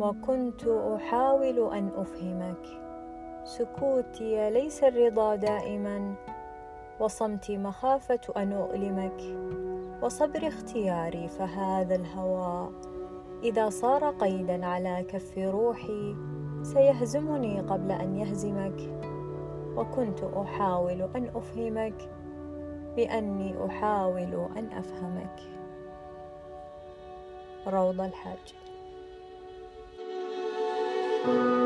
وكنت أحاول أن أفهمك. سكوتي ليس الرضا دائما وصمتي مخافة أن أؤلمك. وصبر اختياري فهذا الهوى. إذا صار قيدا على كف روحي سيهزمني قبل أن يهزمك. وكنت أحاول أن أفهمك بأني أحاول أن أفهمك. روض الحاج. Thank you